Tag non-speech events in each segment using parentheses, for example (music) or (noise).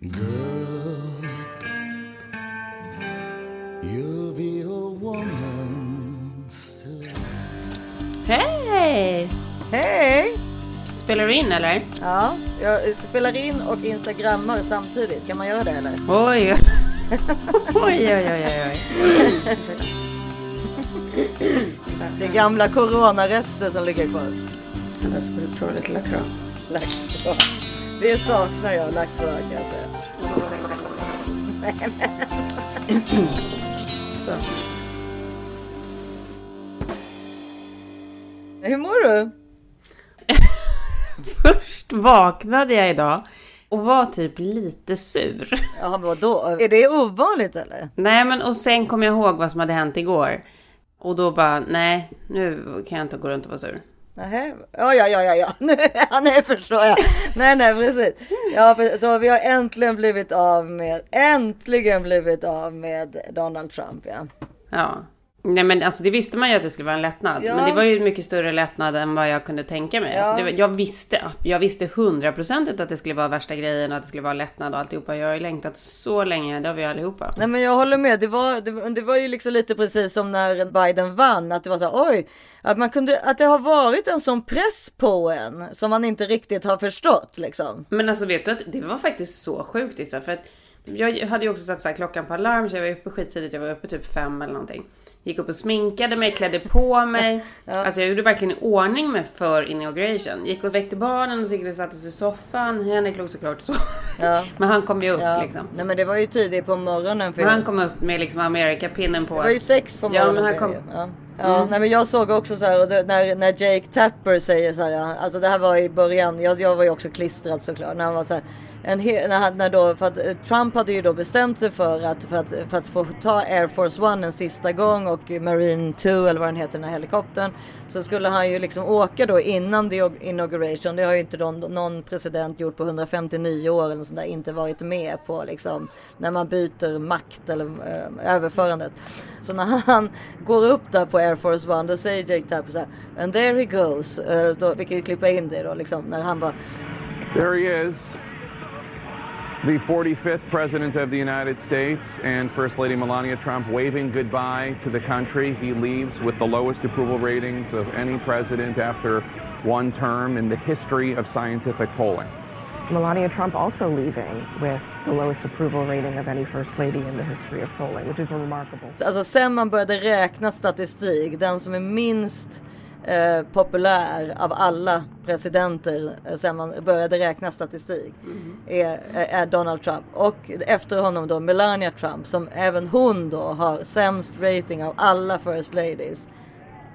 Girl, you'll be a woman soon. Hej! Hej! Spelar du in eller? Ja, jag spelar in och instagrammar samtidigt. Kan man göra det eller? Oj! (laughs) oj, oj, oj, oj. Det är gamla coronarester som ligger kvar. Vänta, ska du prova lite Lacroix? Det saknar jag, Lacroix kan jag säga. Så. Hur mår du? (laughs) Först vaknade jag idag och var typ lite sur. Ja, vadå? Är det ovanligt eller? Nej, men och sen kom jag ihåg vad som hade hänt igår. Och då bara, nej, nu kan jag inte gå runt och vara sur. Nej, Ja, ja, ja, ja. (laughs) Nu, ja, nej, förstår jag. Nej, nej, precis. Ja, så vi har äntligen blivit av med, äntligen blivit av med Donald Trump, ja. Ja. Nej men alltså det visste man ju att det skulle vara en lättnad. Ja. Men det var ju mycket större lättnad än vad jag kunde tänka mig. Ja. Alltså var, jag visste jag visste hundraprocentigt att det skulle vara värsta grejen och att det skulle vara lättnad och alltihopa. Jag har ju längtat så länge, det har vi allihopa. Nej men jag håller med. Det var, det, det var ju liksom lite precis som när Biden vann. Att det var så här, oj, att man kunde, att det har varit en sån press på en som man inte riktigt har förstått liksom. Men alltså vet du att det var faktiskt så sjukt Issa, för att jag hade ju också satt så här klockan på alarm så jag var uppe skittidigt. Jag var uppe typ fem eller någonting. Gick upp och sminkade mig, klädde på mig. (laughs) Alltså jag gjorde verkligen i ordning mig för inauguration. Gick och väckte barnen och så gick vi och satte oss i soffan. Henrik låg såklart så. Ja. (laughs) Men han kom ju upp Ja. liksom. Nej men det var ju tidigt på morgonen. För Men han kom upp med liksom Amerikapinnen på. Det var ju sex på Ja, morgonen. men han kom-. Ja, ja nej, men jag såg också så här det, när, när Jake Tapper säger så här. Alltså det här var i början. Jag, jag var ju också klistrad såklart. När han var så här. En när, när då, för att eh, Trump hade ju då bestämt sig för att, för att, för att få ta Air Force One en sista gång och Marine 2 eller vad den heter den här helikoptern. Så skulle han ju liksom åka då innan the inauguration. Det har ju inte någon, någon president gjort på 159 år eller något sånt där. Inte varit med på liksom när man byter makt eller eh, överförandet. Så när han går upp där på Air Force One då säger Jake Tapper så här. And there he goes. Uh, då, vi kan ju klippa in det då liksom när han bara There he is, the 45th President of the United States, and First Lady Melania Trump waving goodbye to the country. He leaves with the lowest approval ratings of any president after one term in the history of scientific polling. Melania Trump also leaving with the lowest approval rating of any first lady in the history of polling, which is remarkable. Alltså sen man började räkna statistik, den som är minst eh, populär av alla presidenter eh, sen man började räkna statistik är, är Donald Trump. Och efter honom då Melania Trump som även hon då har sämst rating av alla first ladies.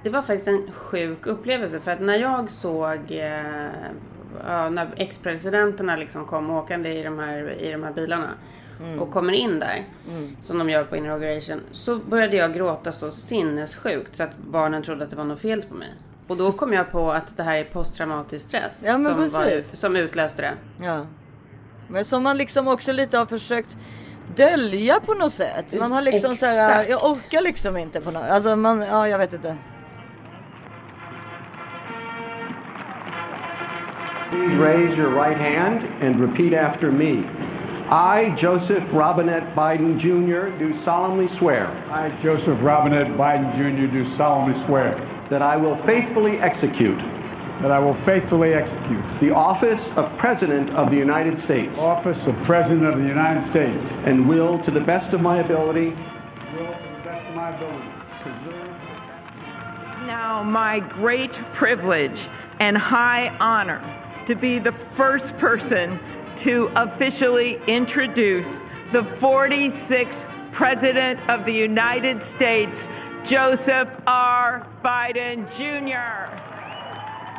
Det var faktiskt en sjuk upplevelse för att när jag såg eh, när ex-presidenterna liksom kom åkande i de här, i de här bilarna och kommer in där som de gör på inauguration så började jag gråta så sinnessjukt så att barnen trodde att det var något fel på mig. Och då kom jag på att det här är posttraumatisk stress Ja, men som, var, som utlöste det. Ja. Men som man liksom också lite har försökt dölja på något sätt. Man har liksom så här, Exakt. jag orkar liksom inte på något, alltså man, ja jag vet inte. Please raise your right hand and repeat after me. I, Joseph Robinette Biden Jr., do solemnly swear I, Joseph Robinette Biden Jr., do solemnly swear that I will faithfully execute that I will faithfully execute the office of President of the United States office of President of the United States and will, to the best of my ability, will, to the best of my ability, preserve. now my great privilege and high honor to be the first person to officially introduce the 46th President of the United States, Joseph R. Biden Jr.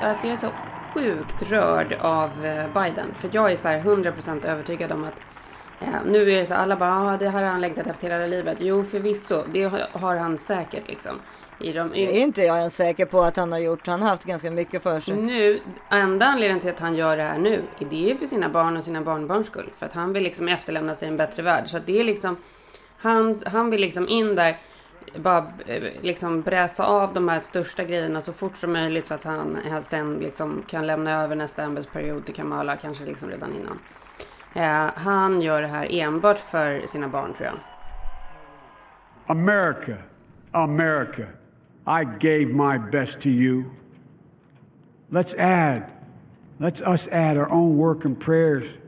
Alltså jag är så sjukt rörd av eh, Biden. För jag är så här 100% övertygad om att eh, nu är det så här, alla bara, ah, det här har han längtat efter hela livet. Jo, förvisso, det har han säkert liksom. I de Det är inte jag ens säker på att han har gjort. Han har haft ganska mycket för sig. Nu, enda anledningen till att han gör det här nu, är det är för sina barn och sina barnbarns skull. För att han vill liksom efterlämna sig en bättre värld. Så att det är liksom, hans, han vill liksom in där, bara eh, liksom bräsa av de här största grejerna så fort som möjligt. Så att han eh, sen liksom kan lämna över nästa ämbetsperiod till Kamala, kanske liksom redan innan. Eh, han gör det här enbart för sina barn tror jag. America, America, I gave my best to you. Let's add, let's us add our own work and prayers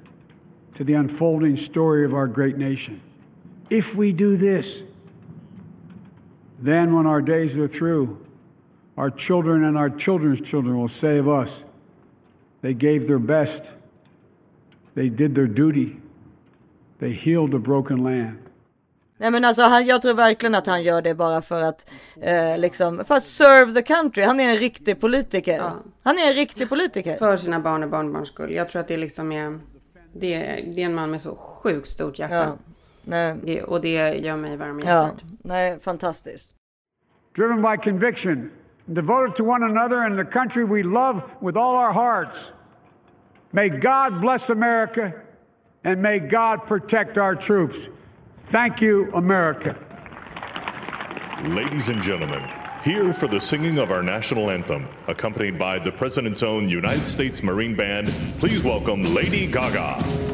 to the unfolding story of our great nation. If we do this, then when our days are through, our children and our children's children will say of us, they gave their best, they did their duty, they healed a broken land. Nej men alltså han, jag tror verkligen att han gör det bara för att eh, liksom, för att serve the country. Han är en riktig politiker. Ja. Han är en riktig politiker. För sina barn och barnbarns skull. Jag tror att det liksom är... Det, det är en man med så sjukt stort hjärta. Ja. Nej. Det, och det gör mig varm i Ja, hjärtat. nej, fantastiskt. driven by conviction, devoted to one another and the country we love with all our hearts. May God bless America and may God protect our troops. Thank you, America. Ladies and gentlemen, here for the singing of our national anthem, accompanied by the President's own United States Marine Band, please welcome Lady Gaga.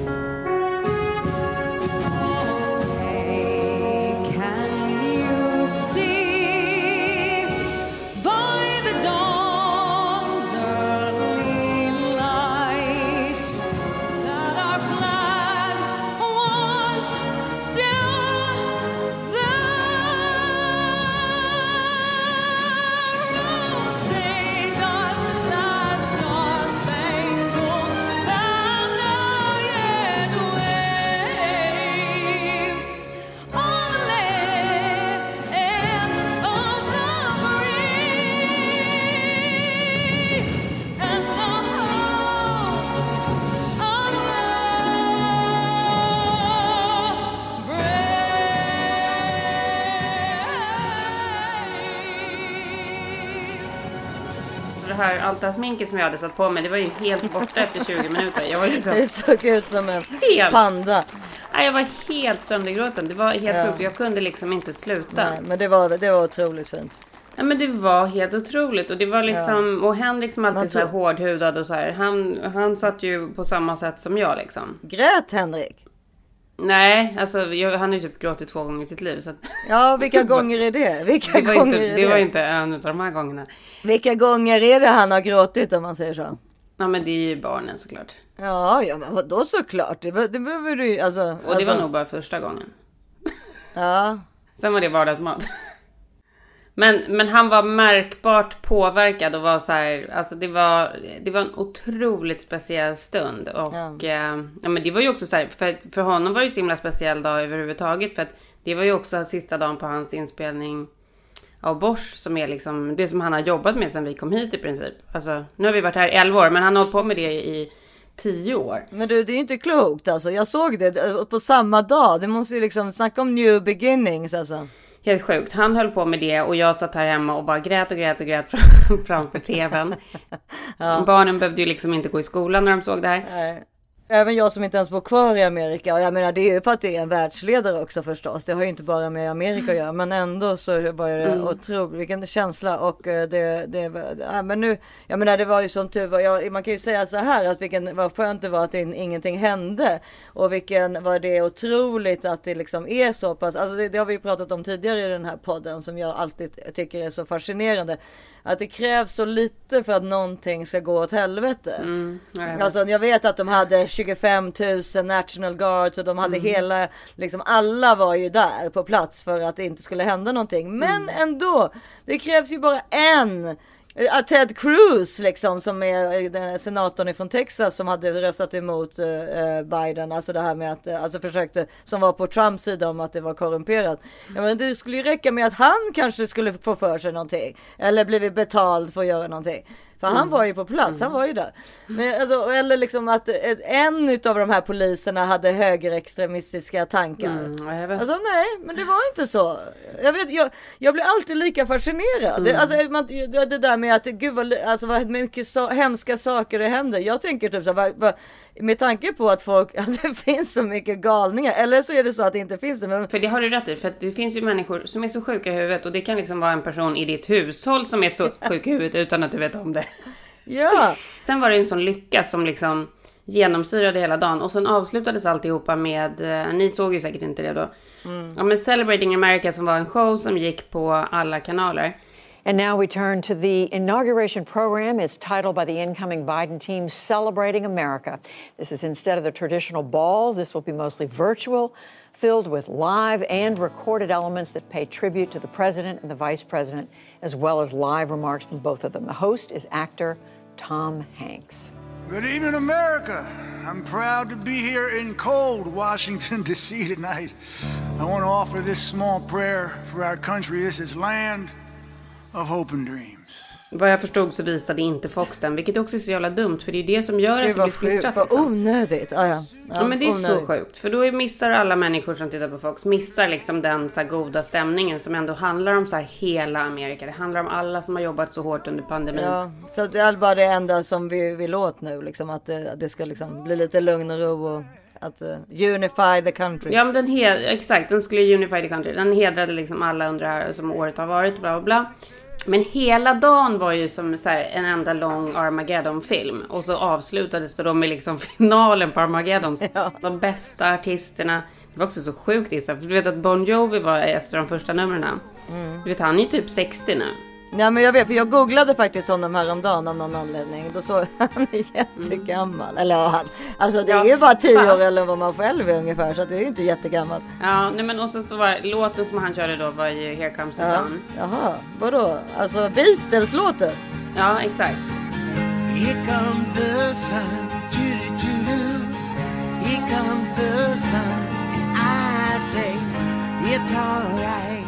Det här, allt det här sminket som jag hade satt på mig, det var ju helt borta efter 20 minuter. Jag var liksom... (laughs) Det såg ut som en Helt. panda. Nej, jag var helt söndergråten. Det var helt Ja. sjukt. Jag kunde liksom inte sluta. Nej, men det var, det var otroligt fint. Nej, men det var helt otroligt. Och det var liksom... Och Henrik som alltid Man så här hårdhudad och så här. Han, han satt ju på samma sätt som jag liksom. Grät Henrik? Nej, alltså jag, han har ju typ gråtit två gånger i sitt liv. Så att, Ja, vilka (laughs) gånger är det? Vilka det var, gånger inte, är det det? var inte en av de här gångerna. Vilka gånger är det han har gråtit om man säger så? Ja, men det är ju barnen såklart. Ja, ja men vadå såklart? Det, det behöver du alltså. Och det alltså, var nog bara första gången. Ja, Sen var det vardagsmat. Men, men han var märkbart påverkad och var så här, alltså det var, det var en otroligt speciell stund. Och Ja. eh, ja, men det var ju också så här, för, för honom var det ju så himla speciell dag överhuvudtaget. För att det var ju också sista dagen på hans inspelning av Bosch som är liksom det som han har jobbat med sedan vi kom hit i princip. Alltså nu har vi varit här i 11 år men han har hållit på med det i 10 år. men du det är inte klokt alltså. Jag såg det eh, på samma dag. Det måste ju liksom snacka om new beginnings alltså. Helt sjukt. Han höll på med det och jag satt här hemma och bara grät och grät och grät fram- (laughs) framför tvn. (laughs) Barnen behövde ju liksom inte gå i skolan när de såg det här. Nej. Även jag som inte ens bor kvar i Amerika. Och jag menar det är ju för att det är en världsledare också förstås. Det har ju inte bara med Amerika att göra. Men ändå så var det Mm. otroligt. Vilken känsla. Och eh, det, det ja, men nu. Jag menar det var ju som tur var. Jag, man kan ju säga så här att vilken vad skönt det var att det, ingenting hände. Och vilken var det otroligt att det liksom är så pass. Alltså det, det har vi pratat om tidigare i den här podden. Som jag alltid tycker är så fascinerande. Att det krävs så lite för att någonting ska gå åt helvete. Mm, ja, jag vet. Alltså jag vet att de hade 25 000 National Guards och de hade Mm. hela, liksom alla var ju där på plats för att det inte skulle hända någonting. Men Mm. ändå, det krävs ju bara en. Eh, Ted Cruz liksom som är eh, senatorn från Texas som hade röstat emot eh, Biden. Alltså det här med att, alltså försökte, som var på Trumps sida om att det var korrumperat. Ja, men det skulle ju räcka med att han kanske skulle få för sig någonting. Eller blivit betald för att göra någonting. För han var ju på plats, han var ju där. Men alltså, eller liksom att en av de här poliserna hade högerextremistiska tankar. Mm. Alltså nej, men det var inte så. Jag, vet, jag, jag blir alltid lika fascinerad. Det, alltså, man, det, där med att gud vad, alltså, vad mycket så, hemska saker det händer. Jag tänker typ så här, vad, vad, med tanke på att folk, (laughs) att det finns så mycket galningar. Eller så är det så att det inte finns det. Men, För det har du rätt i. För det finns ju människor som är så sjuka i huvudet. Och det kan liksom vara en person i ditt hushåll som är så (laughs) sjuk i huvudet utan att du vet om det. ja, (laughs) Sen var det en sån lycka som liksom genomsyrade hela dagen. Och sen avslutades alltihopa med, eh, ni såg ju säkert inte det då. Ja men Celebrating America som var en show som gick på alla kanaler. And now we turn to the inauguration program. It's titled by the incoming Biden team Celebrating America. This is instead of the traditional balls, this will be mostly virtual, filled with live and recorded elements that pay tribute to the president and the vice president, as well as live remarks from both of them. The host is actor Tom Hanks. Good evening, America. I'm proud to be here in cold Washington, D.C. tonight. I want to offer this small prayer for our country. This is land of hope and dreams. Vad jag förstod så visade inte Fox den, vilket också är så jävla dumt. För det är det som gör att Gud det blir splittrat. vad Liksom. onödigt. Ja, ja. Ja, men det är så onödigt. sjukt. För då missar alla människor som tittar på Fox, missar liksom den så här goda stämningen som ändå handlar om så här hela Amerika. Det handlar om alla som har jobbat så hårt under pandemin. Ja, så det är bara det enda som vi vill åt nu, liksom att det, det ska liksom bli lite lugn och ro och att uh, unify the country. Ja men den exakt, den skulle unify the country. Den hedrade liksom alla under det här som året har varit, bla bla bla. Men hela dagen var ju som en enda lång Armageddon-film. Och så avslutades det då med liksom (laughs) finalen på Armageddon. De bästa artisterna. Det var också så sjukt Issa, för du vet att Bon Jovi var efter de första numren. Mm. Du vet han är ju typ 60 nu. Ja men jag vet för jag googlade faktiskt honom häromdagen av någon anledning. Då såg han är jättegammal. Eller ja, han, alltså det är ju bara tio fast- år eller vad man själv är ungefär. Så det är ju inte jättegammalt. Ja, nej men och sen så var låten som han körde då var ju Here comes the Ja. sun. Jaha, vadå? Alltså Beatles-låten? Ja, exakt. Here comes the sun, doo-doo-doo. Here comes the sun, and I say it's alright.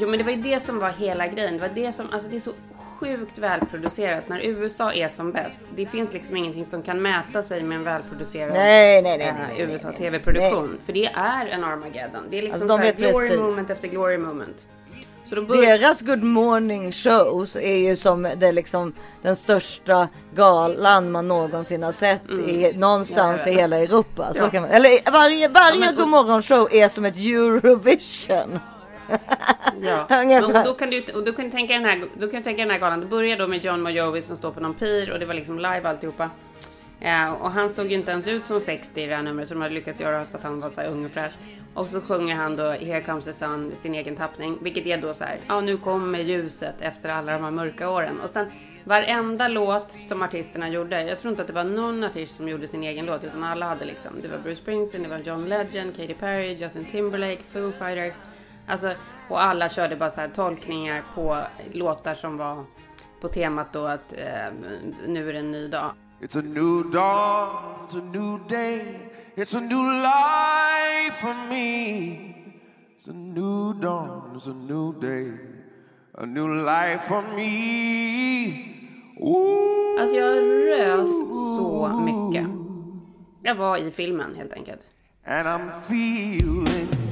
Jo men det var ju det som var hela grejen. Det var det som, alltså det är så sjukt välproducerat när USA är som bäst. Det finns liksom ingenting som kan mäta sig med en välproducerad Nej, nej, nej, eh, nej, nej, USA. TV-produktion. För det är en Armageddon. Det är liksom Alltså, de här glory precis. moment efter glory moment. Deras Good Morning shows är ju som det liksom den största galan man någonsin har sett i, någonstans Ja, i jag vet. hela Europa. Så Ja. kan man, eller varje, varje Ja, men- God Morgon show är som ett Eurovision. Ja. Ungefär. Och då kan du, och då kan du tänka den här, då kan du tänka den här galan. Det börjar då med John Mojovi som står på någon pir och det var liksom live alltihopa. Eh, och han såg ju inte ens ut som 60 i det här numret så de hade lyckats göra så att han var så här ung och fräsch. Och så sjunger han då Here comes the sun, sin egen tappning. Vilket är då så här, ja nu kommer ljuset efter alla de här mörka åren. Och sen varenda låt som artisterna gjorde. Jag tror inte att det var någon artist som gjorde sin egen låt utan alla hade liksom. Det var Bruce Springsteen, det var John Legend, Katy Perry, Justin Timberlake, Foo Fighters. Alltså, och alla körde bara så här tolkningar på låtar som var på temat då att eh, nu är det en ny dag. It's a new dawn, it's a new day, it's a new life for me. It's a new dawn, it's a new day, a new life for me. Ooh. Alltså jag rös så mycket. Jag var i filmen helt enkelt. And I'm feeling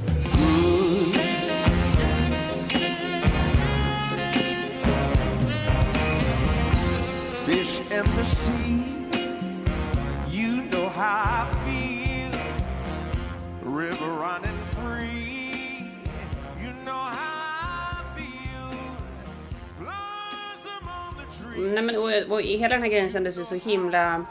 in the sea, you know how I feel. River running free, you know how I feel. Blossom on the tree. Nej, men, och, och hela den här grejen kändes ju så himla...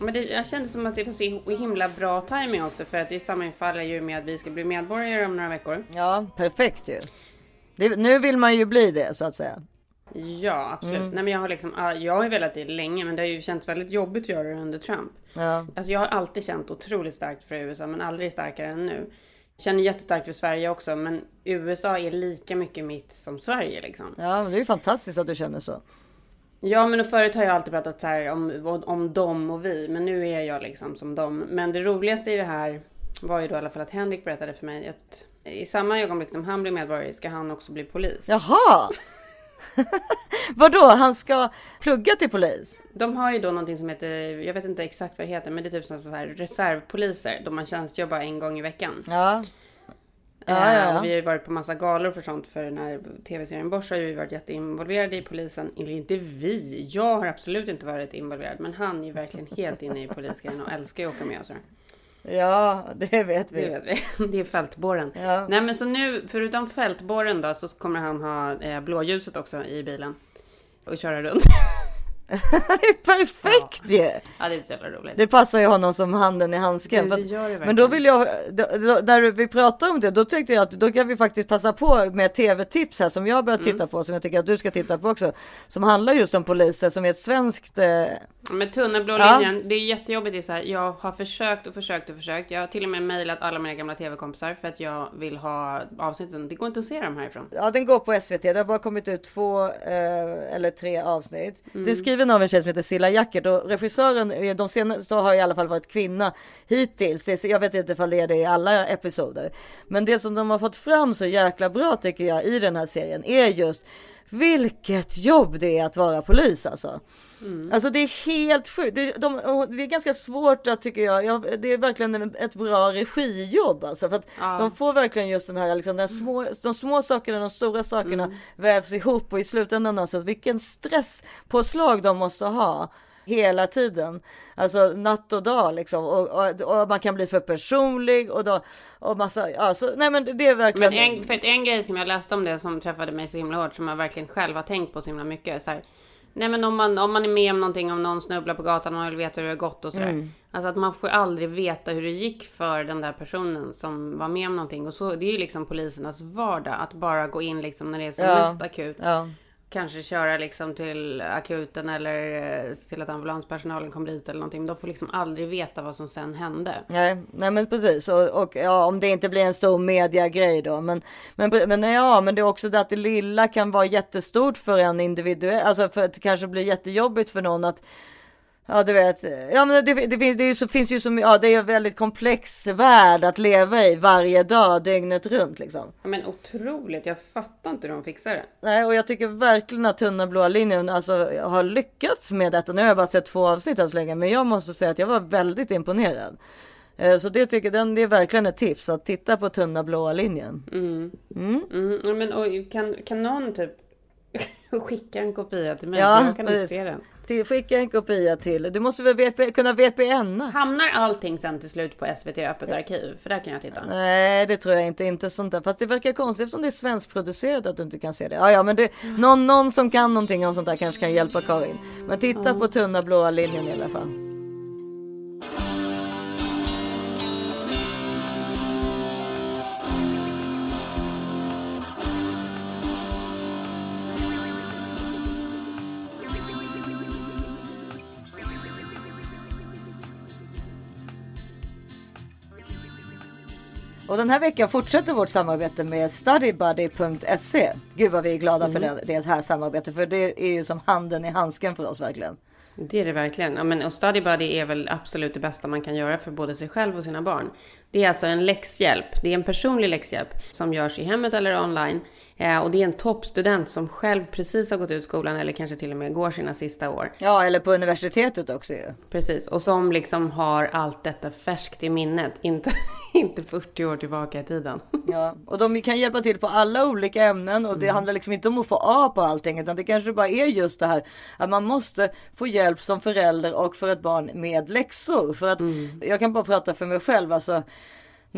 Men det, jag kände som att det var så himla bra timing också för att det sammanfaller ju med att vi ska bli medborgare om några veckor. Ja, perfekt ju. Det, nu vill man ju bli det så att säga. Ja, absolut. Mm. Nej, men jag har liksom, ja, jag har ju velat det länge men det har ju känts väldigt jobbigt att göra det under Trump. Ja. Alltså jag har alltid känt otroligt starkt för USA men aldrig starkare än nu. Känner jättestarkt för Sverige också men USA är lika mycket mitt som Sverige liksom. Ja, men det är ju fantastiskt att du känner så. Ja men och förut har jag alltid pratat så här om, om dem och vi men nu är jag liksom som dem. Men det roligaste i det här var ju då i alla fall att Henrik berättade för mig att i samma ögonblick som han blir medborgare ska han också bli polis. Jaha! (laughs) Vadå, han ska plugga till polis? De har ju då någonting som heter, jag vet inte exakt vad det heter, men det är typ som så här reservpoliser. Då man tjänstgör bara en gång i veckan. Ja. Ja, Eh, ja, ja. vi har ju varit på massa galor för sånt. För den här tv-serien Bosch har ju varit jätteinvolverade i polisen. Eller inte vi. Jag har absolut inte varit involverad. Men han är ju verkligen helt inne i polisgrejen och älskar ju att åka med och sådär. Ja, det vet vi. Det vet vi. (laughs) Det är fältborren. Ja. Nej men så nu, förutom fältborren då, så kommer han ha eh, blåljuset också i bilen. Och köra runt. (laughs) (laughs) det är perfekt ju! Ja. ja, det är så jävla roligt. Det passar ju honom som handen i handsken. Det, det men då vill jag, då, då, när vi pratar om det, då tyckte jag att då kan vi faktiskt passa på med tv-tips här som jag börjat titta Mm. på, som jag tycker att du ska titta på också. Som handlar just om poliser, som är ett svenskt... Eh, Med tunnelblå Ja. linjen, det är jättejobbigt. Det är så här, jag har försökt och försökt och försökt. Jag har till och med mejlat alla mina gamla tv-kompisar för att jag vill ha avsnitten. Det går inte att se dem härifrån. Ja, den går på SVT. Det har bara kommit ut två eh, eller tre avsnitt. Mm. Det är skriven av en tjej som heter Silla Jackert och regissören, de senaste har i alla fall varit kvinna hittills. Jag vet inte ifall det är det i alla episoder. Men det som de har fått fram så jäkla bra tycker jag i den här serien är just vilket jobb det är att vara polis alltså. Alltså det är helt sjukt. Det, de, det är ganska svårt att tycker jag. jag det är verkligen en- ett bra regijobb alltså. För att de får verkligen just den här liksom, den små, de små sakerna, de stora sakerna vävs ihop och i slutändan alltså vilken stresspåslag de måste ha hela tiden. Alltså natt och dag liksom. Och, och, och man kan bli för personlig och då och massa, alltså nej men det är verkligen. Men en, för att en grej som jag läste om det som träffade mig så himla hårt som jag verkligen själv har tänkt på så himla mycket. Så här, nej men om man, om man är med om någonting, om någon snubblar på gatan och man vill veta hur det har gått och sådär. Mm. Alltså att man får aldrig veta hur det gick för den där personen som var med om någonting. Och så, det är ju liksom polisernas vardag. Att bara gå in liksom när det är som Ja. mest akut. Ja. Kanske köra liksom till akuten eller se till att ambulanspersonalen kommer dit eller någonting. Men de får liksom aldrig veta vad som sen hände. Nej, nej men precis och, och ja, om det inte blir en stor mediagrej då. Men, men, men ja, men det är också det att det lilla kan vara jättestort för en individuell, alltså för att det kanske blir jättejobbigt för någon att Ja du vet, ja men det, det, finns, det, så, finns ju så ja det är en väldigt komplex värld att leva i varje dag dygnet runt liksom. Ja, men otroligt, jag fattar inte hur de fixar det. Nej, och jag tycker verkligen att tunna blåa linjen alltså, har lyckats med detta. Nu har jag bara sett två avsnitt än så länge, men jag måste säga att jag var väldigt imponerad. Eh, Så det tycker den, det är verkligen ett tips att titta på tunna blåa linjen. Mm. Mm. ja, Men, och, kan, kan någon typ (laughs) skicka en kopia till mig? Ja, jag kan inte se den. Till, skicka en kopia till. Du måste väl VP, kunna VPN? Hamnar allting sen till slut på SVT Öppet arkiv? För där kan jag titta. Nej, det tror jag inte. Inte sånt där. Fast det verkar konstigt eftersom det är svenskproducerat att du inte kan se det. Ja, ja, men det, någon, någon som kan någonting om sånt där kanske kan hjälpa Karin. Men titta på tunna blåa linjen i alla fall. Och den här veckan fortsätter vårt samarbete med studybuddy.se. Gud vad vi är glada för det, det här samarbetet. För det är ju som handen i handsken för oss verkligen. Det är det verkligen. Ja, men, och Study Buddy är väl absolut det bästa man kan göra för både sig själv och sina barn. Det är alltså en läxhjälp. Det är en personlig läxhjälp som görs i hemmet eller online. Eh, och det är en toppstudent som själv precis har gått ut skolan eller kanske till och med går sina sista år. Ja, eller på universitetet också ju. Precis, och som liksom har allt detta färskt i minnet. Inte, inte 40 år tillbaka i tiden. (laughs) Ja, och de kan hjälpa till på alla olika ämnen och det handlar liksom inte om att få A på allting utan det kanske bara är just det här att man måste få hjälp som förälder och för ett barn med läxor. För att jag kan bara prata för mig själv alltså.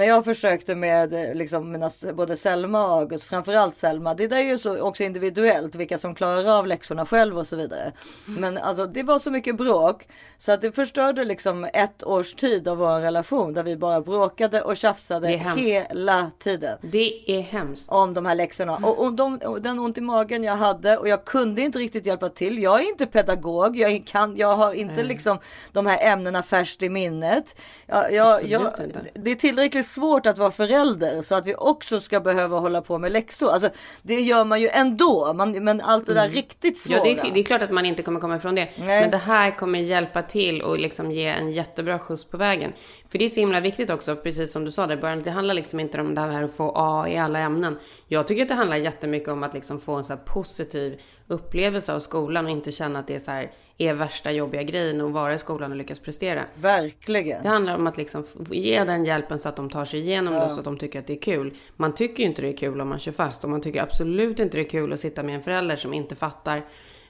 När jag försökte med eh, liksom mina, både Selma och August, framförallt Selma, det där är ju så också individuellt vilka som klarar av läxorna själv och så vidare. Men alltså det var så mycket bråk så att det förstörde liksom ett års tid av vår relation där vi bara bråkade och tjafsade hela tiden. Det är hemskt. Om de här läxorna. Och, och, de, och den ont i magen jag hade och jag kunde inte riktigt hjälpa till. Jag är inte pedagog. Jag, kan, jag har inte Nej. liksom de här ämnena färskt i minnet. Jag, jag, jag, det är tillräckligt svårt att vara förälder så att vi också ska behöva hålla på med läxor. Alltså, det gör man ju ändå. Man, men allt det där riktigt svåra. Mm. Ja, det är, det är klart att man inte kommer komma ifrån det. Nej. Men det här kommer hjälpa till och liksom ge en jättebra skjuts på vägen. För det är så himla viktigt också, precis som du sa där i början. Det handlar liksom inte om det här att få A i alla ämnen. Jag tycker att det handlar jättemycket om att liksom få en så positiv upplevelse av skolan och inte känna att det är så här är värsta jobbiga grejen att vara i skolan och lyckas prestera. Verkligen. Det handlar om att liksom ge den hjälpen så att de tar sig igenom Ja. det så att de tycker att det är kul. Man tycker ju inte det är kul om man kör fast och man tycker absolut inte det är kul att sitta med en förälder som inte fattar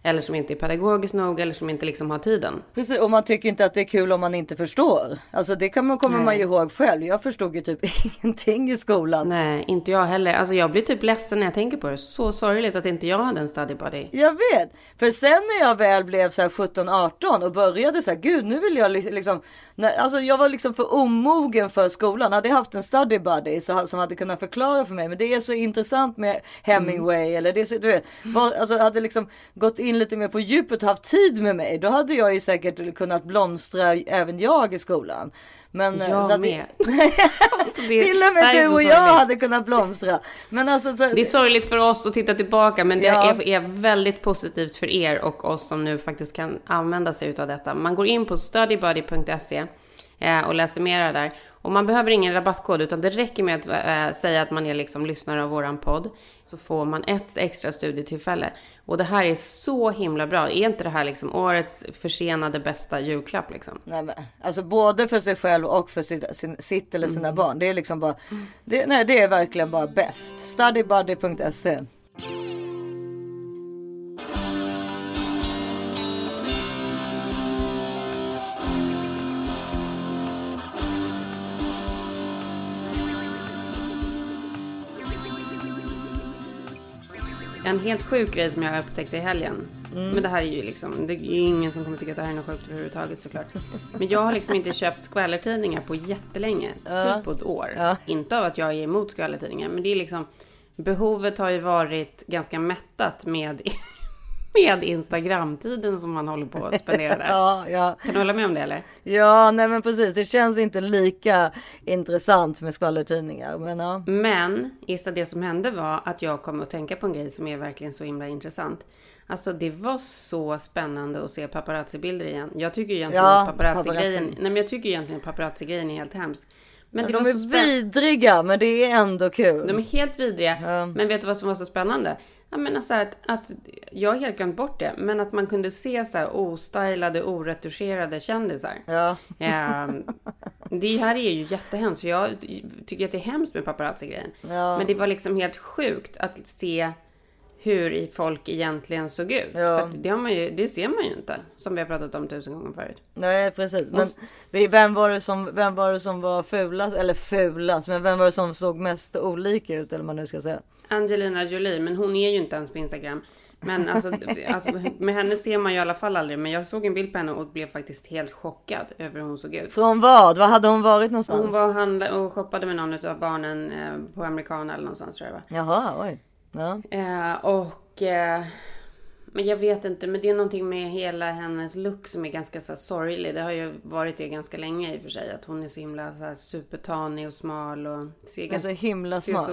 Eller som inte är pedagogiskt nog eller som inte liksom har tiden. Precis, och man tycker inte att det är kul om man inte förstår. Alltså det kan man, kommer man ju ihåg själv. Jag förstod ju typ (laughs) ingenting i skolan. Nej, inte jag heller. Alltså jag blir typ ledsen när jag tänker på det. Så sorgligt att inte jag hade en study buddy. Jag vet. För sen när jag väl blev så här 17-18 och började så här, gud nu vill jag li- liksom. När, alltså jag var liksom för omogen för skolan. Hade jag haft en study buddy så, som hade kunnat förklara för mig. Men det är så intressant med Hemingway eller det är så, du vet, var, alltså hade liksom gått in lite mer på djupet och haft tid med mig. Då hade jag ju säkert kunnat blomstra även jag i skolan. Men, eh, Jag så att- med. (laughs) Alltså, det- till och med du och jag hade kunnat blomstra. Men alltså, så, Det är sorgligt för oss att titta tillbaka men det Ja. är, är väldigt positivt för er och oss som nu faktiskt kan använda sig av detta. Man går in på studybuddy.se eh, och läser mera där. Och man behöver ingen rabattkod utan det räcker med att eh, säga att man är liksom lyssnare av våran podd. Så får man ett extra studietillfälle. Och det här är så himla bra. Är inte det här liksom årets försenade bästa julklapp liksom? Nej, men, alltså både för sig själv och för sitt, sin, sitt eller sina barn. Det är liksom bara, det, nej, det är verkligen bara bäst. Studybuddy.se. En helt sjuk grej som jag upptäckte i helgen. Mm. Men det här är ju liksom, det är ju ingen som kommer tycka att det här är något sjukt överhuvudtaget såklart. Men jag har liksom inte köpt skvallertidningar på jättelänge. Ja. Typ på ett år. Ja. Inte av att jag är emot skvallertidningar. Men det är liksom, behovet har ju varit ganska mättat med, med Instagramtiden som man håller på att spendera där. (laughs) Ja, ja. Kan du hålla med om det eller? Ja, nej men precis. Det känns inte lika intressant med skvallertidningar. Men ja. Men Issa, det som hände var att jag kom att tänka på en grej som är verkligen så himla intressant. Alltså det var så spännande att se paparazzi-bilder igen. Jag tycker egentligen Ja, att paparazzi-grejen, paparazzi. nej men jag tycker egentligen att paparazzi-grejen är helt hemsk. Men det de är vidriga, men det är ändå kul. De är helt vidriga. Men vet du vad som var så spännande? Jag menar så här att, att jag har helt glömt bort det, men att man kunde se så här ostylade, oretuscherade kändisar. Ja. Ehm, det här är ju jättehemskt, för jag tycker att det är hemskt med paparazzi-grejen. Ja. Men det var liksom helt sjukt att se hur folk egentligen såg ut. Ja. För det, ju, det ser man ju inte, som vi har pratat om tusen gånger förut. Nej precis. Men vem var, det som, vem var det som var fulast? Eller fulast, men vem var det som såg mest olika ut? Eller man nu ska säga. Angelina Jolie, men hon är ju inte ens på Instagram. Men alltså, alltså, med henne ser man ju i alla fall aldrig. Men jag såg en bild på henne och blev faktiskt helt chockad över hur hon såg ut. Från vad? Var hade hon varit någonstans? Hon var och, handlade, och shoppade med någon av barnen eh, på Americana eller någonstans tror jag va? Jaha, oj. Ja. Eh, och... Eh, men jag vet inte, men det är någonting med hela hennes look som är ganska så här, sorglig. Det har ju varit det ganska länge i och för sig. Att hon är så himla så här, supertanig och smal och ser Men så himla ser smal. Så,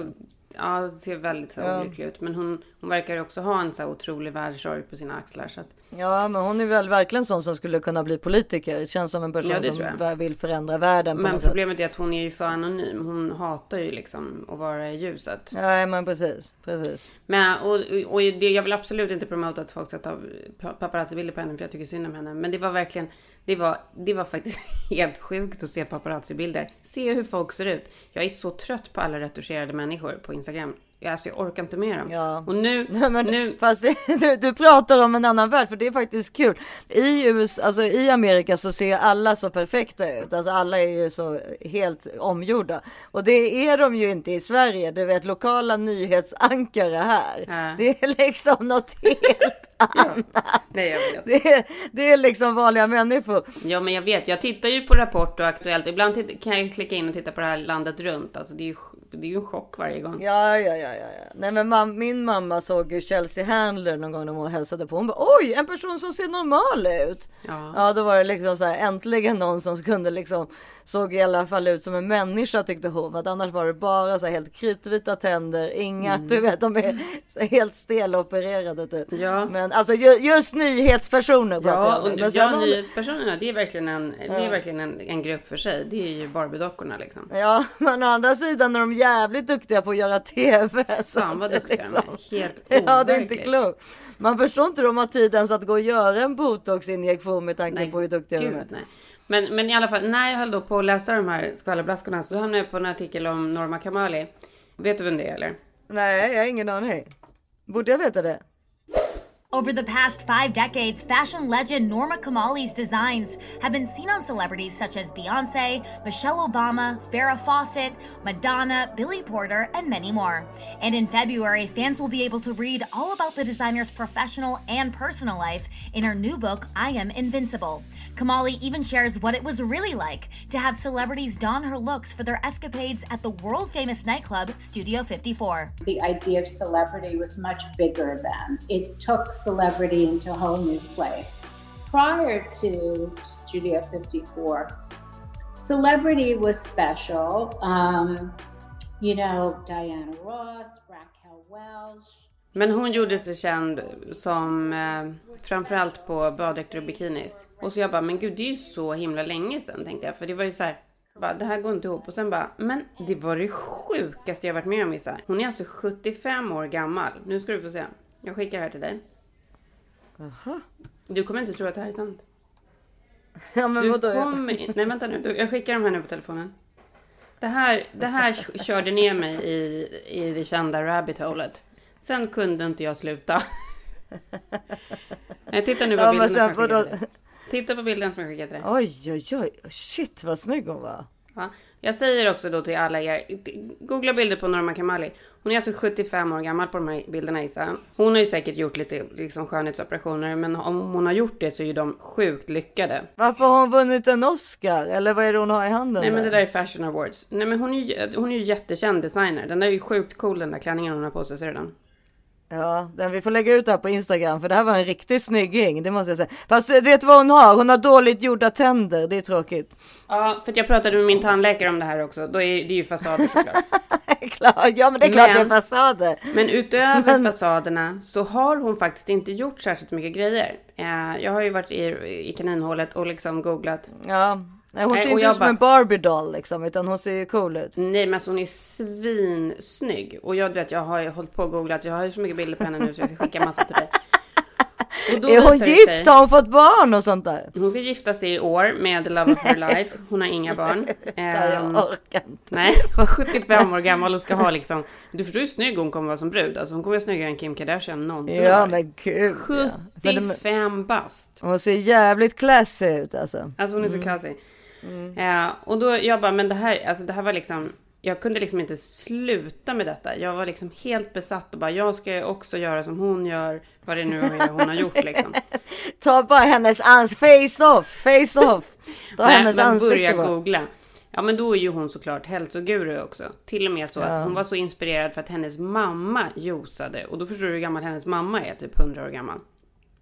ja, ser väldigt så Ja. olycklig ut. Men hon, hon verkar också ha en så här otrolig världssorg på sina axlar. Så att, Ja, men hon är väl verkligen sån som skulle kunna bli politiker. Känns som en person Ja, som vill förändra världen på men något sätt. problemet är att hon är ju för anonym. Hon hatar ju liksom att vara i ljuset. Nej, men precis, precis. Men, och, och det, jag vill absolut inte promota att folk ska ta pa- paparazzi-bilder på henne för jag tycker synd om henne. Men det var verkligen, det var, det var faktiskt (laughs) helt sjukt att se paparazzi-bilder. Se hur folk ser ut. Jag är så trött på alla retuscherade människor på Instagram. Alltså jag orkar inte med dem. Ja. Och nu, (laughs) men, nu Fast det, (laughs) du, du pratar om en annan värld, för det är faktiskt kul. I, US, alltså, I Amerika så ser alla så perfekta ut. Alltså alla är ju så helt omgjorda. Och det är de ju inte i Sverige. Du vet lokala nyhetsankare här. Ja. Det är liksom något helt (laughs) annat. Nej, jag vet. Det är, det är liksom vanliga människor. Ja men jag vet, jag tittar ju på Rapport och Aktuellt. Ibland kan jag ju klicka in och titta på det här landet runt. Alltså det är ju, det är ju en chock varje gång. Ja, ja, ja, ja. ja. Nej, men mam- min mamma såg ju Chelsea Handler någon gång när hon hälsade på. Hon bara oj, en person som ser normal ut. Ja. Ja, då var det liksom så här äntligen någon som kunde liksom såg i alla fall ut som en människa tyckte hon. Att annars var det bara så här helt kritvita tänder, inga, Mm. du vet, de är helt stelopererade typ. Ja. Men alltså ju, just nyhetspersoner pratar Ja, jag om. Men ja har- nyhetspersonerna, det är verkligen, en, det är Ja. verkligen en, en grupp för sig. Det är ju Barbie-dockorna liksom. Ja, (laughs) men å andra sidan är de jävligt duktiga på att göra TV. Så Fan vad duktiga de är. Helt (laughs) Ja, det är inte klokt. Man förstår inte hur de har tid ens att gå och göra en botoxinjektion med tanke Nej, på hur duktiga de är. nej. Men, men i alla fall, när jag höll då på att läsa de här skvallerblaskorna så hamnade jag på en artikel om Norma Kamali. Vet du vem det är eller? Nej, jag har ingen aning. Borde jag veta det? Over the past five decades, fashion legend Norma Kamali's designs have been seen on celebrities such as Beyonce, Michelle Obama, Farrah Fawcett, Madonna, Billy Porter, and many more. And in February, fans will be able to read all about the designer's professional and personal life in her new book, I Am Invincible. Kamali even shares what it was really like to have celebrities don her looks for their escapades at the world famous nightclub Studio 54. The idea of celebrity was much bigger then. It took celebrity into a whole new place. Prior to Studio 54, celebrity was special. Um, you know, Diana Ross, Raquel Welch. Men hon gjorde sig känd som eh, framförallt på baddräkter och bikinis. Och så jag bara, men gud det är ju så himla länge sedan tänkte jag. För det var ju så här, bara, det här går inte ihop. Och sen bara, men det var det sjukaste jag varit med om Issa. Hon är alltså 75 år gammal. Nu ska du få se. Jag skickar det här till dig. Jaha. Du kommer inte tro att det här är sant. Ja men Du vadå? kommer... Nej vänta nu, jag skickar de här nu på telefonen. Det här, det här körde ner mig i, i det kända rabbit holet. Sen kunde inte jag sluta. (laughs) Nej, titta nu på Ja, bilden sen. Titta på bilden som jag skickade dig. Oj oj oj. Shit vad snygg hon var. Ja. Jag säger också då till alla er, googla bilder på Norma Kamali. Hon är alltså 75 år gammal på de här bilderna Isa. Hon har ju säkert gjort lite liksom, skönhetsoperationer, men om hon har gjort det så är ju de sjukt lyckade. Varför har hon vunnit en Oscar? Eller vad är det hon har i handen? Nej men det där? där är Fashion Awards. Nej men hon är ju, hon är ju jättekänd designer. Den där är ju sjukt cool den där klänningen hon har på sig, ser du den? Ja, den vi får lägga ut det här på Instagram för det här var en riktigt snygging, det måste jag säga. Fast eh, vet du vad hon har? Hon har dåligt gjorda tänder, det är tråkigt. Ja, för att jag pratade med min tandläkare om det här också. Då är det ju fasader såklart. (laughs) Klart, ja men det är klart det är fasader. Men utöver fasaderna så har hon faktiskt inte gjort särskilt mycket grejer. Eh, Jag har ju varit i, i kaninhålet och liksom googlat. Ja, nej, hon ser inte jag ut som bara- en Barbie doll liksom, utan hon ser ju cool ut. Nej men alltså hon är svinsnygg. Och jag vet jag har ju hållit på och googlat. Jag har ju så mycket bilder på henne nu så jag ska skicka massa till dig. (laughs) Är hon gift? sig- Har hon fått barn och sånt där? Hon ska gifta sig i år med Love of Her Life. Hon har inga barn. jag Ehm, orkar inte. Nej, hon var 75 år gammal och ska ha liksom... Du förstår hur snygg hon kommer vara som brud. Alltså hon kommer vara snyggare än Kim Kardashian någonsin Ja men gud. ja. Men de- 75 bast. Hon ser jävligt classy ut alltså. Alltså hon är så classy. Ja, och då jag bara, men det här, alltså det här var liksom... Jag kunde liksom inte sluta med detta. Jag var liksom helt besatt och bara, jag ska också göra som hon gör. Vad det nu är hon har gjort liksom. (laughs) Ta bara hennes ans face off, face off. Ta Nej, hennes ansikte börja bara. googla. Ja men då är ju hon såklart hälsoguru också. Till och med så Ja. att hon var så inspirerad för att hennes mamma juicade. Och då förstår du hur gammal hennes mamma är, typ 100 år gammal.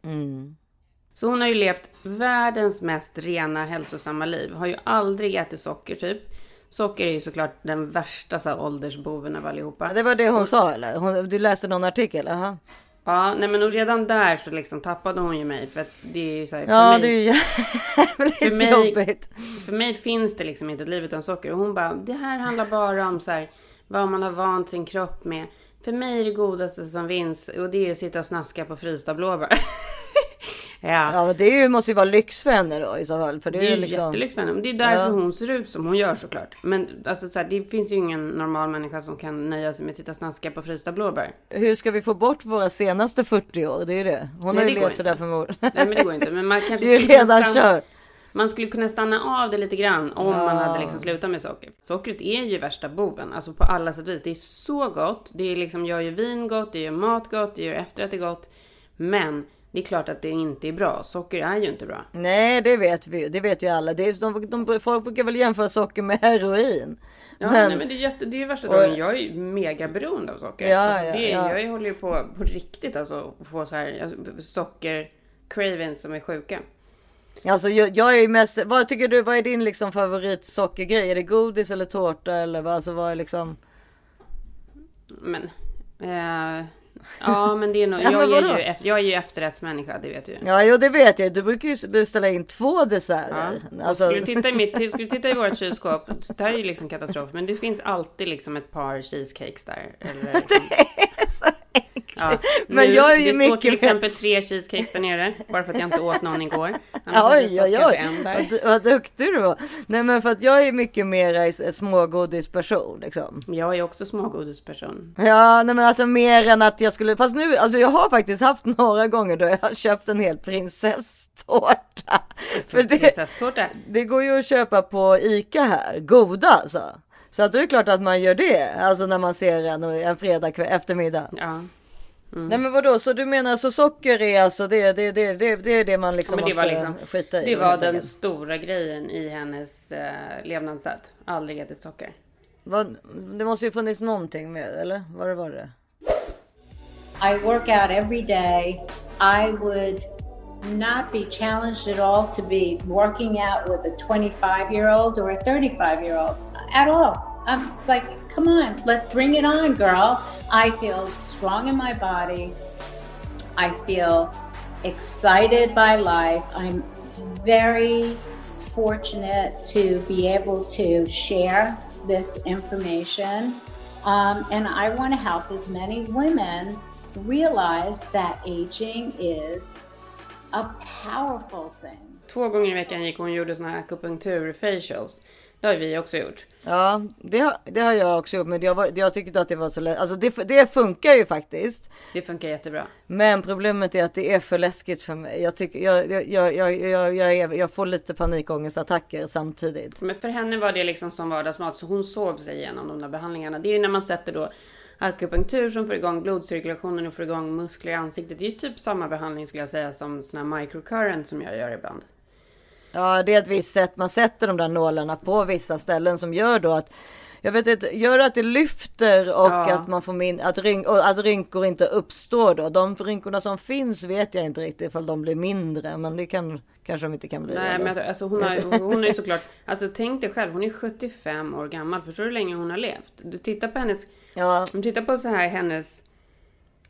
Mm. Så hon har ju levt världens mest rena hälsosamma liv. Har ju aldrig ätit socker typ. Socker är ju såklart den värsta så här, åldersboven av allihopa. Det var det hon sa eller? Hon, du läste någon artikel? Aha. Ja, nej men och redan där så liksom tappade hon ju mig. För att det är ju så här, för Ja mig- det är ju (laughs) för jävligt mig, jobbigt. för mig finns det liksom inte ett liv utan socker. Och hon bara, det här handlar bara om så här, vad man har vant sin kropp med. För mig är det godaste som finns och det är att sitta och snaska på frysta blåbär. (laughs) ja. Ja men det måste ju vara lyx för henne då i så fall. För det, Det är ju liksom... jättelyx för henne. Det är därför Ja. hon ser ut som hon gör såklart. Men alltså, så här, det finns ju ingen normal människa som kan nöja sig med att sitta och snaska på frysta blåbär. Hur ska vi få bort våra senaste 40 år? Det är ju det. Hon Nej, har ju levt sådär förmodligen. Nej men det går inte. Men man (laughs) kanske Det är ju redan kört. Man skulle kunna stanna av det lite grann om Ja. man hade liksom slutat med socker. Sockret är ju värsta boven, alltså på alla sätt och vis. Det är så gott. Det är liksom, gör ju vin gott, det gör mat gott, det gör efterrätt gott. Men det är klart att det inte är bra. Socker är ju inte bra. Nej det vet vi ju. Det vet ju alla. Det är, de, de, folk brukar väl jämföra socker med heroin. Ja, Men- nej, men det är, jätte, det är värsta Och- dagen. Jag är ju mega beroende av socker. Ja, alltså, ja, det, ja. Jag håller ju på på riktigt alltså att få så här alltså, socker cravings som är sjuka. Alltså jag, jag är ju mest, vad tycker du, vad är din liksom favoritsockergrej? Är det godis eller tårta eller vad, alltså vad är liksom? Men eh, ja, men det är nog. (laughs) Ja, jag, är ju, jag är ju efterrättsmänniska, det vet du ju. Ja, jo det vet jag. Du brukar ju beställa in två desserter. Alltså, Skulle, du titta i mitt, skulle titta i vårt kylskåp, det här är ju liksom katastrof, men det finns alltid liksom ett par cheesecakes där. Eller, (laughs) Ja. (laughs) Men nu, jag är ju det står till exempel tre cheesecakes där nere. Bara för att jag inte åt någon igår. (laughs) Annars Oj, oj, oj. Vad, du- vad duktig du var. Nej, men för att jag är mycket mer smågodisperson liksom. Jag är också smågodisperson. Ja, nej men alltså mer än att jag skulle, fast nu, alltså jag har faktiskt haft några gånger då jag har (laughs) köpt en hel prinsesstårta. För det, Prinsesstårta. det går ju att köpa på Ica här, goda alltså. Så att det är klart att man gör det, alltså när man ser en, en fredag eftermiddag. Ja. Nej men vadå, så du menar så socker är alltså det, det, det, det, det är det man liksom Ja, det måste var liksom, skita i? Det var den stora grejen i hennes eh, levnadssätt. Aldrig ätit socker. Vad- Det måste ju funnits någonting mer, eller? Vad det var det? I work out every day. I would not be challenged at all to be working out with a 25 year old or a 35 year old at all. I'm it's like, come on, let's bring it on, girl. I feel strong in my body. I feel excited by life. I'm very fortunate to be able to share this information. Um, and I want to help as many women realize that aging is a powerful thing. Två gånger i veckan gick hon och gjorde såna här akupunktur facials. Det har vi också gjort. Ja, det har, det har jag också gjort, men jag, jag tyckte att det var så lätt. Alltså det, det funkar ju faktiskt. Det funkar jättebra. Men problemet är att det är för läskigt för mig. Jag, tycker, jag, jag, jag, jag, jag, jag, är, jag får lite panikångestattacker samtidigt. Men för henne var det liksom som vardagsmat, så hon sov sig igenom de där behandlingarna. Det är ju när man sätter då akupunktur som får igång blodcirkulationen och får igång muskler i ansiktet. Det är ju typ samma behandling skulle jag säga som sån här microcurrent som jag gör ibland. Ja, det är ett visst sätt man sätter de där nålarna på vissa ställen som gör då att jag vet inte, gör att det lyfter och Ja. att man får min, att, ryn, att rynkor inte uppstår då. De rynkorna som finns vet jag inte riktigt ifall de blir mindre, men det kan kanske de inte kan bli. Nej, men alltså hon, har, (laughs) hon är ju såklart... Alltså tänk dig själv, hon är 75 år gammal. Förstår du hur länge hon har levt? Du tittar på hennes... Ja. Om du tittar på så här hennes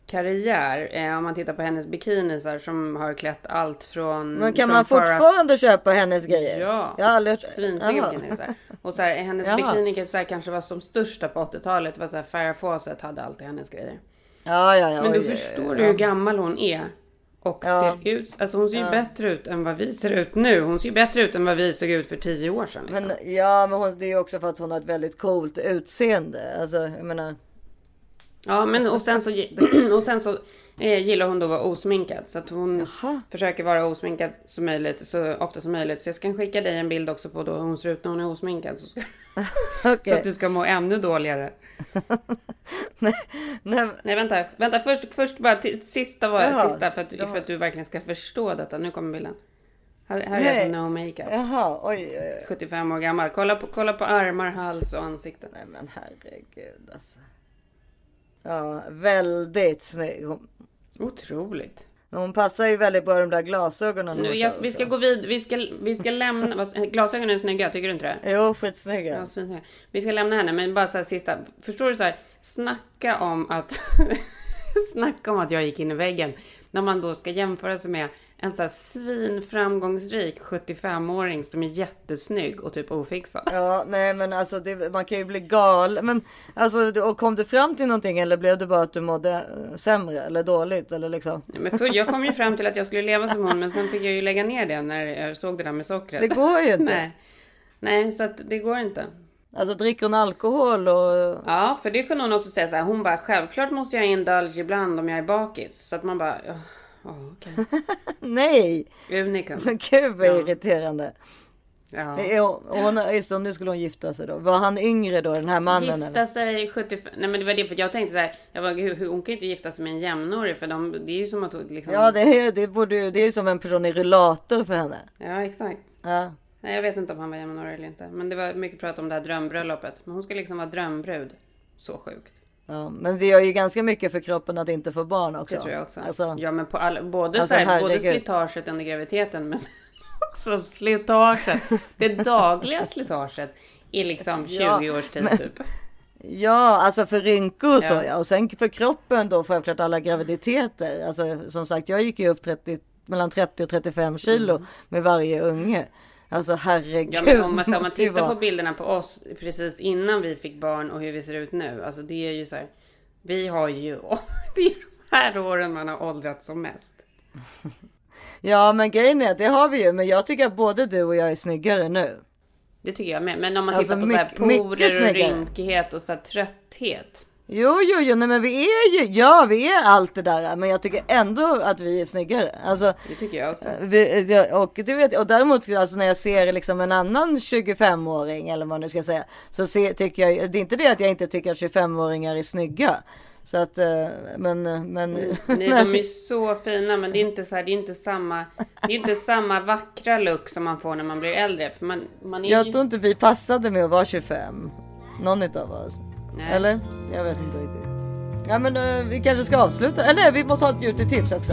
karriär. Eh, om man tittar på hennes bikinisar som har klätt allt från... Men kan från man Farah- fortfarande köpa hennes grejer? Ja, Jag har aldrig... Jaha. bikinisar. Och så här, hennes Jaha. bikini kanske var som största på 80-talet. Det var så här, Farah Fawcett hade alltid hennes grejer. Ja, ja, ja. Men oj, du oj, oj, förstår du hur gammal hon är. Och Ja. ser ut, alltså hon ser ju Ja. bättre ut än vad vi ser ut nu. Hon ser ju bättre ut än vad vi såg ut för tio år sedan. Liksom. Men ja, men hon, det är ju också för att hon har ett väldigt coolt utseende. Alltså, jag menar. Ja, men och sen så, (clears throat) och sen så eh, gillar hon då att vara osminkad. Så att hon försöker vara osminkad så, möjligt, så ofta som möjligt. Så jag ska skicka dig en bild också på då hon ser ut när hon är osminkad. Så, ska, (laughs) så Okej. att du ska må ännu dåligare. (laughs) Nej, Nej vänta, vänta först, först bara till, sista var Jaha, sista för att, jaha. för att du verkligen ska förstå detta. Nu kommer bilden. Här, här är Nej. alltså no makeup. Jaha, oj, oj, oj. 75 år gammal. Kolla på, kolla på armar, hals och ansikte. Nej men herregud alltså. Ja, väldigt snygg. Hon, Otroligt. hon passar ju väldigt bra de där glasögonen. Nu, hon jag, kör vi ska också. gå vid, vi ska, vi ska lämna, vad- glasögonen är snygga, tycker du inte det? Jo, skitsnygga. Ja, svinsnygga. Vi ska lämna henne, men bara så här sista. Förstår du så här, snacka om att, (laughs) snacka om att jag gick in i väggen. När man då ska jämföra sig med en så här svinframgångsrik 75-åring som är jättesnygg och typ ofixad. Ja, nej men alltså det, man kan ju bli galen. Men alltså, och kom du fram till någonting eller blev det bara att du mådde eh, sämre eller dåligt eller liksom? Nej, Men för, jag kom ju fram till att jag skulle leva som hon, men sen fick jag ju lägga ner det när jag såg det där med sockret. Det går ju inte. Nej, Nej så att det går inte. Alltså dricker hon alkohol och... Ja, för det kunde hon också säga så här. Hon bara, självklart måste jag indulge ibland om jag är bakis. Så att man bara, ja, ja, okej. (laughs) Nej! Unikum. (laughs) Men gud vad irriterande. Ja. Ja, och hon, just det, nu skulle hon gifta sig då. Var han yngre då, den här mannen? Gifta eller? sig 75... Nej men det var det, för jag tänkte så här. Jag bara, hur- hon kan ju inte gifta sig med en jämnårig. För de, det är ju som att liksom... Ja, det är, det, borde, det är ju som en person i rullator för henne. Ja, exakt. Ja. Nej, jag vet inte om han var jämnårig eller inte. Men det var mycket prat om det här drömbröllopet. Men hon ska liksom vara drömbrud. Så sjukt. Ja, men det gör ju ganska mycket för kroppen att inte få barn också. Det tror jag också. Alltså, Ja, men på all, både, Alltså, så här, både slitaget under graviditeten men (laughs) också slitaget. Det dagliga (laughs) slitaget i liksom 20 Ja, års tid men- typ. Ja, alltså för rynkor och så Ja. Och sen för kroppen då självklart alla graviditeter. Alltså som sagt, jag gick ju upp 30, mellan 30 och 35 kilo med varje unge. Alltså herregud. Ja, men om man, så, om (laughs) man tittar vara- på bilderna på oss precis innan vi fick barn och hur vi ser ut nu. Alltså det är ju så här. Vi har ju, (laughs) det är här åren man har åldrats som mest. (laughs) Ja men grejen är att det har vi ju. Men jag tycker att både du och jag är snyggare nu. Det tycker jag med. Men om man Alltså, tittar på så här porer och rynkighet och så här trötthet. Jo, jo, jo, nej, men vi är ju, ja vi är allt det där. Men jag tycker ändå att vi är snyggare. Alltså, Det tycker jag också. vi, och, det vet, och däremot alltså, när jag ser liksom en annan 25-åring eller vad nu ska säga. Så se, tycker jag, det är inte det att jag inte tycker att 25-åringar är snygga. Så att, eh, men, men. Nej, (laughs) de är så fina men det är inte så här, det är inte samma, det är inte samma vackra look som man får när man blir äldre. För man, man är Jag tror inte vi passade med att vara 25. Någon utav oss. Nej. Eller? Jag vet inte riktigt. Ja men eh, vi kanske ska avsluta. Eller vi måste ha ett beauty-tips också.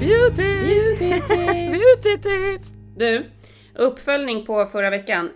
Beauty! Beauty-tips! Du, uppföljning på förra veckan.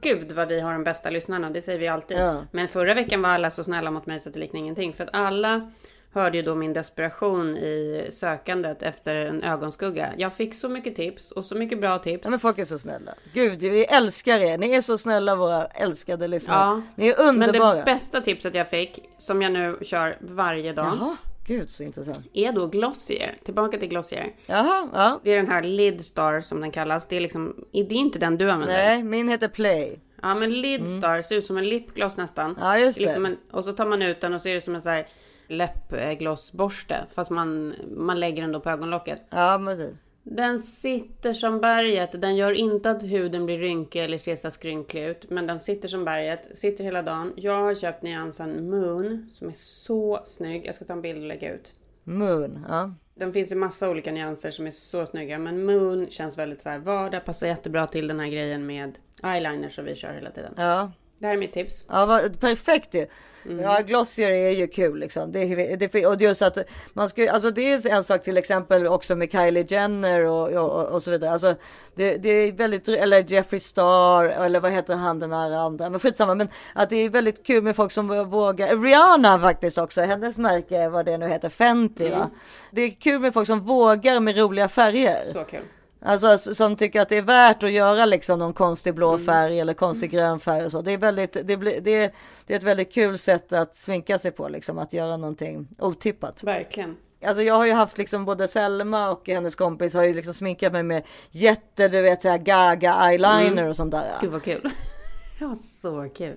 Gud vad vi har de bästa lyssnarna, det säger vi alltid. Ja. Men förra veckan var alla så snälla mot mig så att det liknar ingenting. För att alla hörde ju då min desperation i sökandet efter en ögonskugga. Jag fick så mycket tips och så mycket bra tips. Ja men folk är så snälla. Gud, vi älskar er. Ni är så snälla våra älskade lyssnare. Ja, Ni är underbara. Men det bästa tipset jag fick, som jag nu kör varje dag. Jaha, gud så intressant. Är då Glossier. Tillbaka till Glossier. Jaha, ja. Det är den här Lidstar som den kallas. Det är liksom, det är inte den du använder. Nej, min heter Play. Ja men Lidstar ser ut som en lipgloss nästan. Ja, just det. Liksom en, och så tar man ut den och så är det som en sån här läppglossborste. Fast man, man lägger den då på ögonlocket. Ja, precis. Den sitter som berget. Den gör inte att huden blir rynkig eller ser så skrynklig ut. Men den sitter som berget. Sitter hela dagen. Jag har köpt nyansen Moon. Som är så snygg. Jag ska ta en bild och lägga ut. Moon, ja. Den finns i massa olika nyanser som är så snygga. Men Moon känns väldigt så här vardag. Passar jättebra till den här grejen med eyeliner som vi kör hela tiden. Ja. Det här är mitt tips. Ja, vad, perfekt ju. Mm. Ja, Glossier är ju kul liksom. Det, det, och just att man ska, alltså det är en sak till exempel också med Kylie Jenner och, och, och så vidare. Alltså det, det är väldigt, eller Jeffree Star eller vad heter han den här andra. Men skitsamma, men att det är väldigt kul med folk som vågar. Rihanna faktiskt också, hennes märke, vad det nu heter, Fenty Mm. va. Det är kul med folk som vågar med roliga färger. Så kul. Alltså som tycker att det är värt att göra liksom någon konstig blå Mm. färg eller konstig grön färg och så. Det är väldigt, det blir, det är, det är ett väldigt kul sätt att sminka sig på liksom, att göra någonting otippat. Verkligen. Alltså jag har ju haft liksom både Selma och hennes kompis har ju liksom sminkat mig med jätte, du vet såhär gaga eyeliner Mm. och sånt där. Gud vad kul. (laughs) Ja, så kul.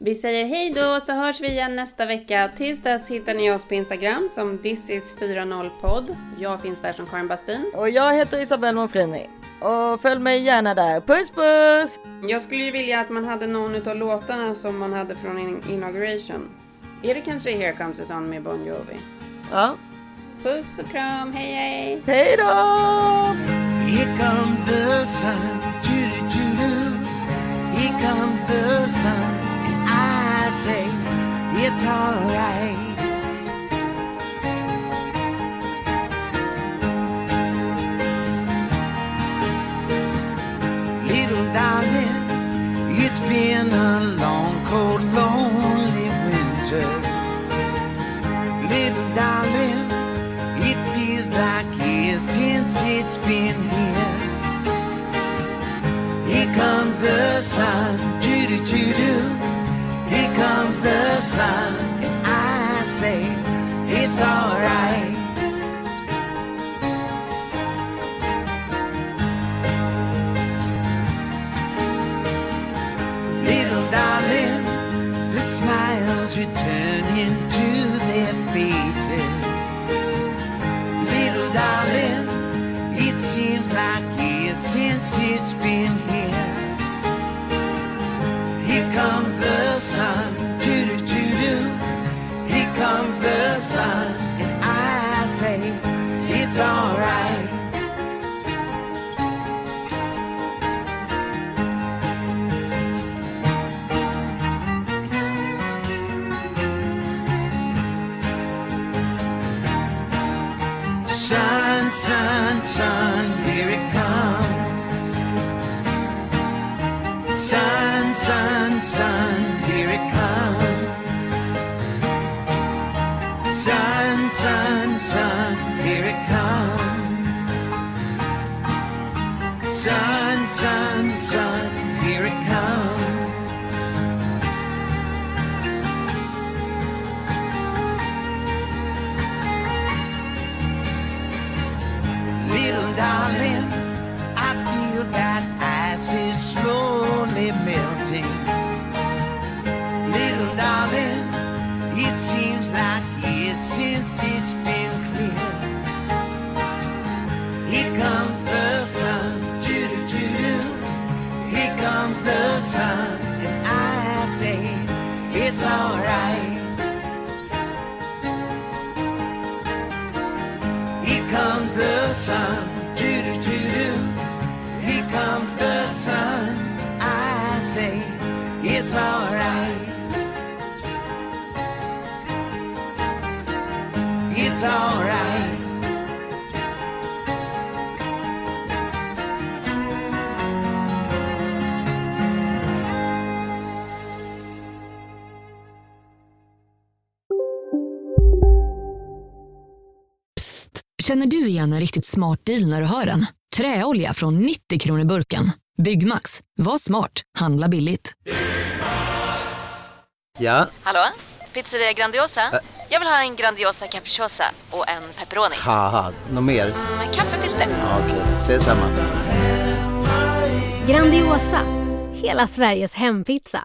Vi säger hej då så hörs vi igen nästa vecka. Tills dess hittar ni oss på Instagram som thisis40podd. Jag finns där som Karin Bastin. Och jag heter Isabelle Monfrini. Och följ mig gärna där. Puss puss! Jag skulle ju vilja att man hade någon av låtarna som man hade från in- inauguration. Är det kanske Here Comes the Sun med Bon Jovi? Ja. Puss och kram, hej hej! Hej då! Here comes the sun, doo doo doo. Here comes the sun, say it's alright. Little darling, it's been a long, cold, lonely winter. Little darling, it feels like years since it's been here. Here comes the sun, doo doo doo doo. Comes the sun, I say it's alright. Little darling, the smiles return into their faces. Little darling, it seems like years since it's been here. Here comes the comes the sun, choo choo choo. Here comes the Känner du igen en riktigt smart deal när du hör den? Träolja från 90 kronor burken. Byggmax. Var smart. Handla billigt. Ja, Hallå? Pizzeria Grandiosa? Jag vill ha en Grandiosa capriciosa och en pepperoni. något mer? Med kaffefilter. Ja, Okej, ses samma. Grandiosa, hela Sveriges hempizza.